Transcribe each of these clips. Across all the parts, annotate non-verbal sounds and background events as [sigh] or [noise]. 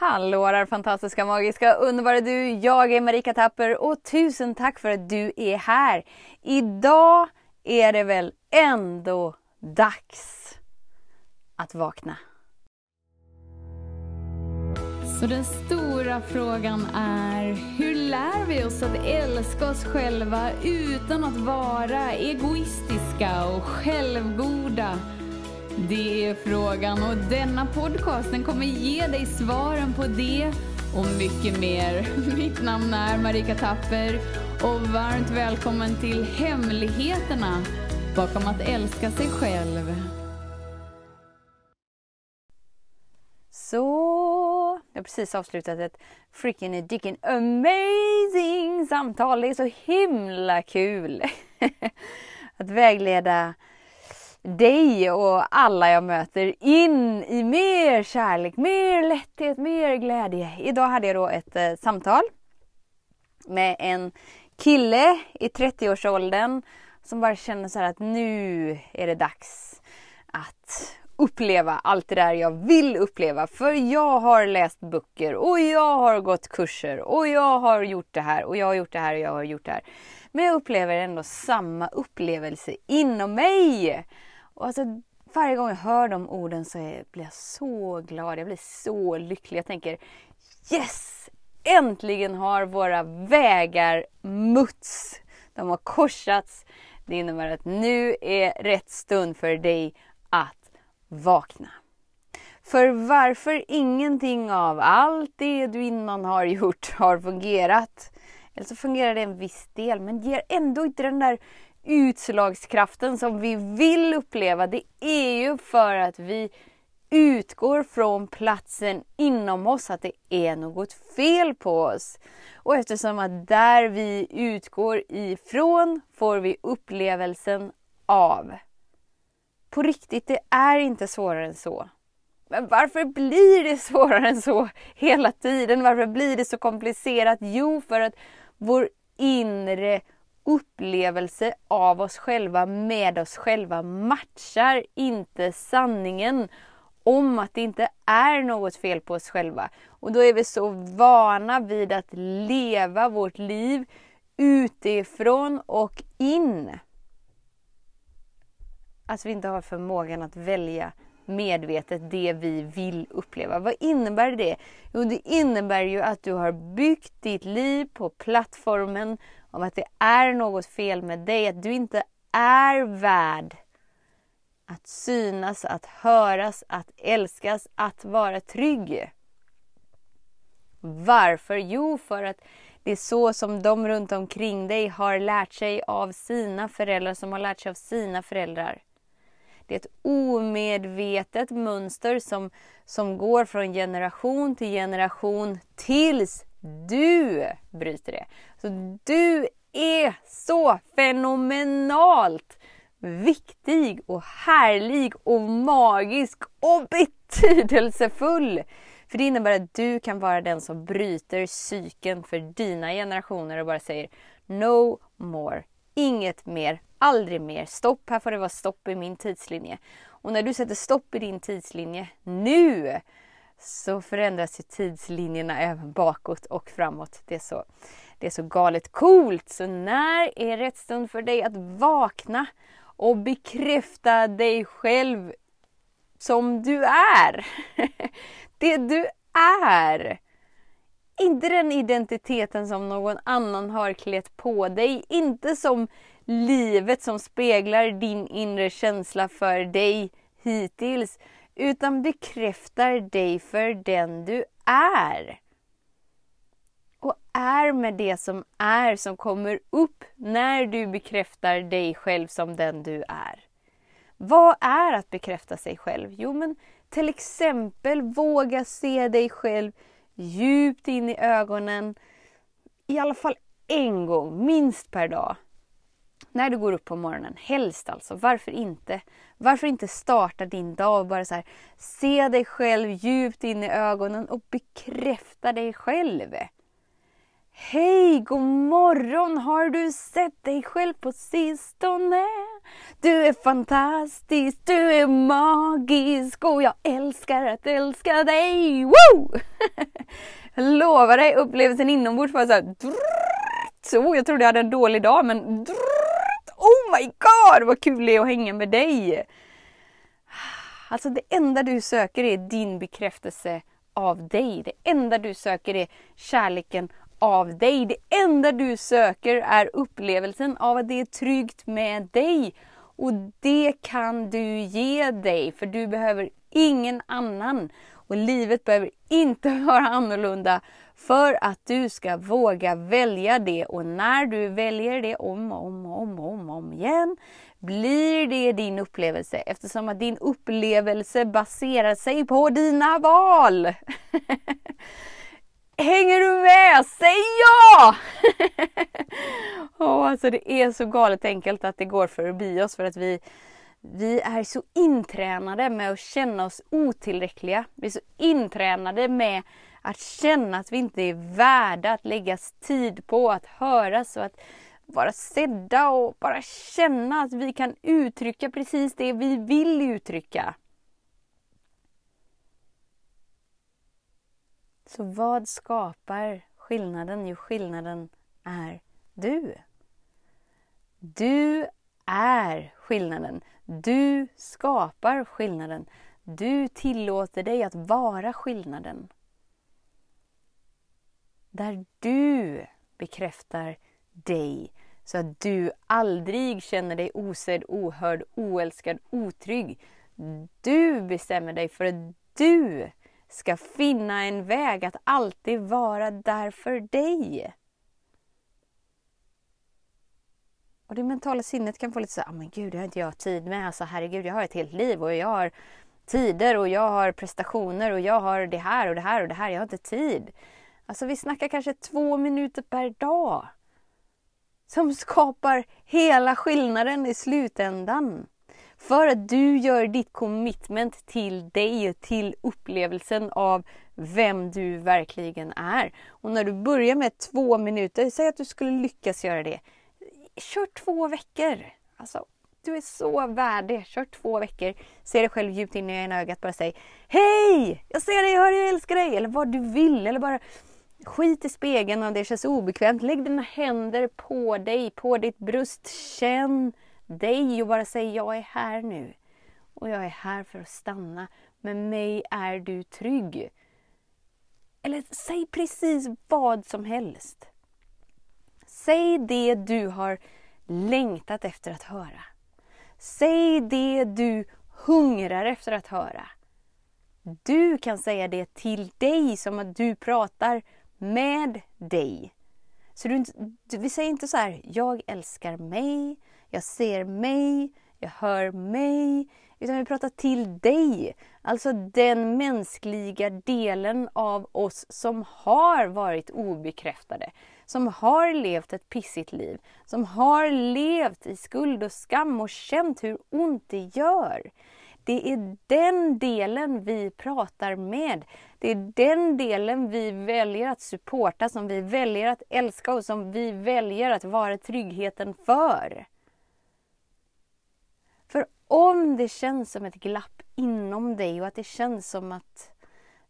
Hallå där fantastiska, magiska, underbara du! Jag är Marika Tapper och tusen tack för att du är här! Idag är det väl ändå dags att vakna. Så den stora frågan är, hur lär vi oss att älska oss själva utan att vara egoistiska och självgoda? Det är frågan och denna podcast den kommer ge dig svaren på det och mycket mer. [laughs] Mitt namn är Marika Tapper och varmt välkommen till Hemligheterna bakom att älska sig själv. Så, jag har precis avslutat ett freaking dicken amazing samtal. Det är så himla kul [laughs] att vägleda dig och alla jag möter in i mer kärlek, mer lätthet, mer glädje. Idag hade jag då ett eh, samtal med en kille i 30-årsåldern som bara känner så här att nu är det dags att uppleva allt det där jag vill uppleva. För jag har läst böcker och jag har gått kurser och jag har gjort det här och jag har gjort det här och jag har gjort det här. Men jag upplever ändå samma upplevelse inom mig. Och alltså, varje gång jag hör de orden så blir jag så glad, jag blir så lycklig. Jag tänker yes! Äntligen har våra vägar mötts. De har korsats. Det innebär att nu är rätt stund för dig att vakna. För varför ingenting av allt det du innan har gjort har fungerat, eller så fungerar det en viss del men ger ändå inte den där utslagskraften som vi vill uppleva, det är ju för att vi utgår från platsen inom oss, att det är något fel på oss. Och eftersom att där vi utgår ifrån får vi upplevelsen av. På riktigt, det är inte svårare än så. Men varför blir det svårare än så hela tiden? Varför blir det så komplicerat? Jo, för att vår inre upplevelse av oss själva med oss själva matchar inte sanningen om att det inte är något fel på oss själva. Och då är vi så vana vid att leva vårt liv utifrån och in. Att vi inte har förmågan att välja medvetet det vi vill uppleva. Vad innebär det? Jo, det innebär ju att du har byggt ditt liv på plattformen om att det är något fel med dig, att du inte är värd att synas, att höras, att älskas, att vara trygg. Varför? Jo, för att det är så som de runt omkring dig har lärt sig av sina föräldrar, som har lärt sig av sina föräldrar. Det är ett omedvetet mönster som, som går från generation till generation tills du bryter det. Så du är så fenomenalt viktig och härlig och magisk och betydelsefull. För det innebär att du kan vara den som bryter cykeln för dina generationer och bara säger No more. Inget mer. Aldrig mer. Stopp. Här får det vara stopp i min tidslinje. Och när du sätter stopp i din tidslinje nu så förändras ju tidslinjerna även bakåt och framåt. Det är så, det är så galet coolt. Så när är rätt stund för dig att vakna och bekräfta dig själv som du är? [laughs] Det du är! Inte den identiteten som någon annan har klätt på dig. Inte som livet som speglar din inre känsla för dig hittills utan bekräftar dig för den du är. Är med det som är, som kommer upp när du bekräftar dig själv som den du är. Vad är att bekräfta sig själv? Jo, men till exempel våga se dig själv djupt in i ögonen i alla fall en gång, minst per dag. När du går upp på morgonen, helst alltså. Varför inte? Varför inte starta din dag och bara så här, se dig själv djupt in i ögonen och bekräfta dig själv? Hej, god morgon! Har du sett dig själv på sistone? Du är fantastisk, du är magisk och jag älskar att älska dig! Woo! Jag [laughs] lovar dig, upplevelsen inombords var såhär... Så, oh, jag trodde jag hade en dålig dag men... Oh my god vad kul det är att hänga med dig! Alltså det enda du söker är din bekräftelse av dig. Det enda du söker är kärleken av dig. Det enda du söker är upplevelsen av att det är tryggt med dig. Och det kan du ge dig, för du behöver ingen annan. Och livet behöver inte [laughs] vara annorlunda för att du ska våga välja det. Och när du väljer det om och om och om, om, om igen blir det din upplevelse eftersom att din upplevelse baserar sig på dina val. [laughs] Hänger du med? Säg ja! [laughs] oh, alltså det är så galet enkelt att det går förbi oss för att vi, vi är så intränade med att känna oss otillräckliga. Vi är så intränade med att känna att vi inte är värda att läggas tid på, att höras och att vara sedda och bara känna att vi kan uttrycka precis det vi vill uttrycka. Så vad skapar skillnaden? Jo, skillnaden är du. Du är skillnaden. Du skapar skillnaden. Du tillåter dig att vara skillnaden. Där du bekräftar dig så att du aldrig känner dig osedd, ohörd, oälskad, otrygg. Du bestämmer dig för att du ska finna en väg att alltid vara där för dig. Och det mentala sinnet kan få lite så ah, men gud, det har inte jag tid med. Alltså herregud, jag har ett helt liv och jag har tider och jag har prestationer och jag har det här och det här och det här. Jag har inte tid. Alltså vi snackar kanske två minuter per dag. Som skapar hela skillnaden i slutändan. För att du gör ditt commitment till dig och till upplevelsen av vem du verkligen är. Och när du börjar med två minuter, säg att du skulle lyckas göra det. Kör två veckor. Alltså, du är så värd det. Kör två veckor. Se dig själv djupt in i ena ögat. Bara säg Hej! Jag ser dig, jag hör dig, jag älskar dig. Eller vad du vill. Eller bara skit i spegeln om det känns obekvämt. Lägg dina händer på dig, på ditt bröst. Känn dig och bara säg jag är här nu. Och jag är här för att stanna. Med mig är du trygg. Eller säg precis vad som helst. Säg det du har längtat efter att höra. Säg det du hungrar efter att höra. Du kan säga det till dig som att du pratar med dig. Så du, vi säger inte så här, jag älskar mig, jag ser mig, jag hör mig. Utan vi pratar till dig. Alltså den mänskliga delen av oss som har varit obekräftade. Som har levt ett pissigt liv. Som har levt i skuld och skam och känt hur ont det gör. Det är den delen vi pratar med. Det är den delen vi väljer att supporta, som vi väljer att älska och som vi väljer att vara tryggheten för. Om det känns som ett glapp inom dig och att det känns som att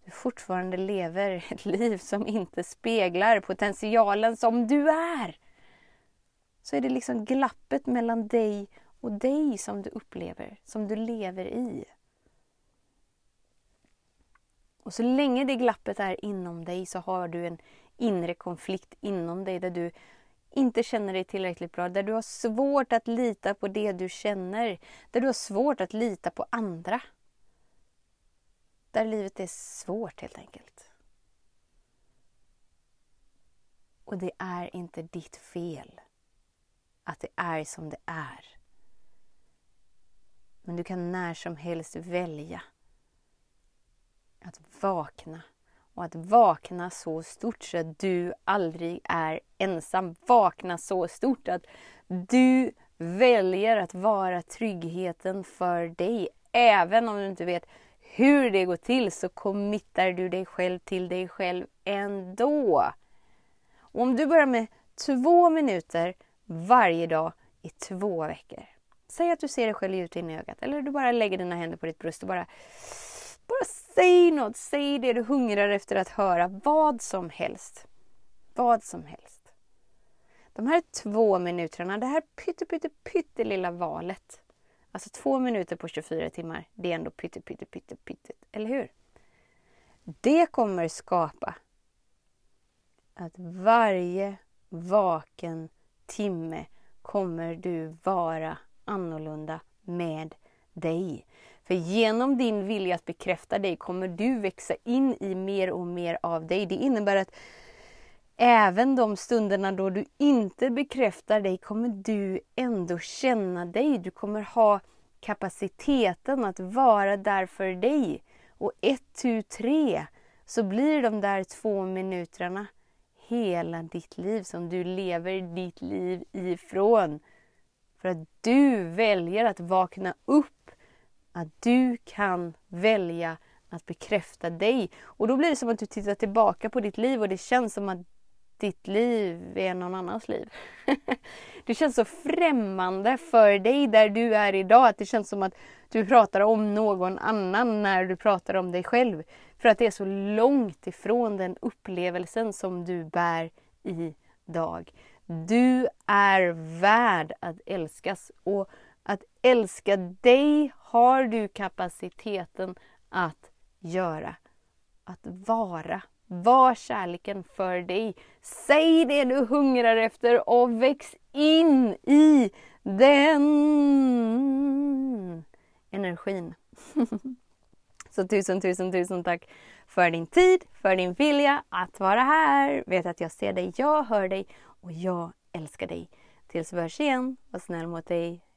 du fortfarande lever ett liv som inte speglar potentialen som du är. Så är det liksom glappet mellan dig och dig som du upplever, som du lever i. Och så länge det glappet är inom dig så har du en inre konflikt inom dig där du inte känner dig tillräckligt bra, där du har svårt att lita på det du känner, där du har svårt att lita på andra. Där livet är svårt helt enkelt. Och det är inte ditt fel att det är som det är. Men du kan när som helst välja att vakna och att vakna så stort så att du aldrig är ensam. Vakna så stort att du väljer att vara tryggheten för dig. Även om du inte vet hur det går till så committar du dig själv till dig själv ändå. Och om du börjar med två minuter varje dag i två veckor. Säg att du ser dig själv ut in i ögat eller du bara lägger dina händer på ditt bröst och bara bara säg något, säg det du hungrar efter att höra, vad som helst. Vad som helst. De här två minuterna, det här pytte, pytte, pytte lilla valet. Alltså två minuter på 24 timmar, det är ändå pytte, pytte, pytte, pytte, eller hur? Det kommer skapa att varje vaken timme kommer du vara annorlunda med dig. För genom din vilja att bekräfta dig kommer du växa in i mer och mer av dig. Det innebär att även de stunderna då du inte bekräftar dig kommer du ändå känna dig. Du kommer ha kapaciteten att vara där för dig. Och ett, tu, tre så blir de där två minuterna hela ditt liv som du lever ditt liv ifrån. För att du väljer att vakna upp. Att du kan välja att bekräfta dig. Och då blir det som att du tittar tillbaka på ditt liv och det känns som att ditt liv är någon annans liv. [laughs] det känns så främmande för dig där du är idag att det känns som att du pratar om någon annan när du pratar om dig själv. För att det är så långt ifrån den upplevelsen som du bär idag. Du är värd att älskas och att älska dig har du kapaciteten att göra. Att vara. Var kärleken för dig. Säg det du hungrar efter och väx in i den energin. [laughs] Så tusen, tusen, tusen tack för din tid, för din vilja att vara här. Vet att jag ser dig, jag hör dig och jag älskar dig. Tills vi hörs igen, var snäll mot dig.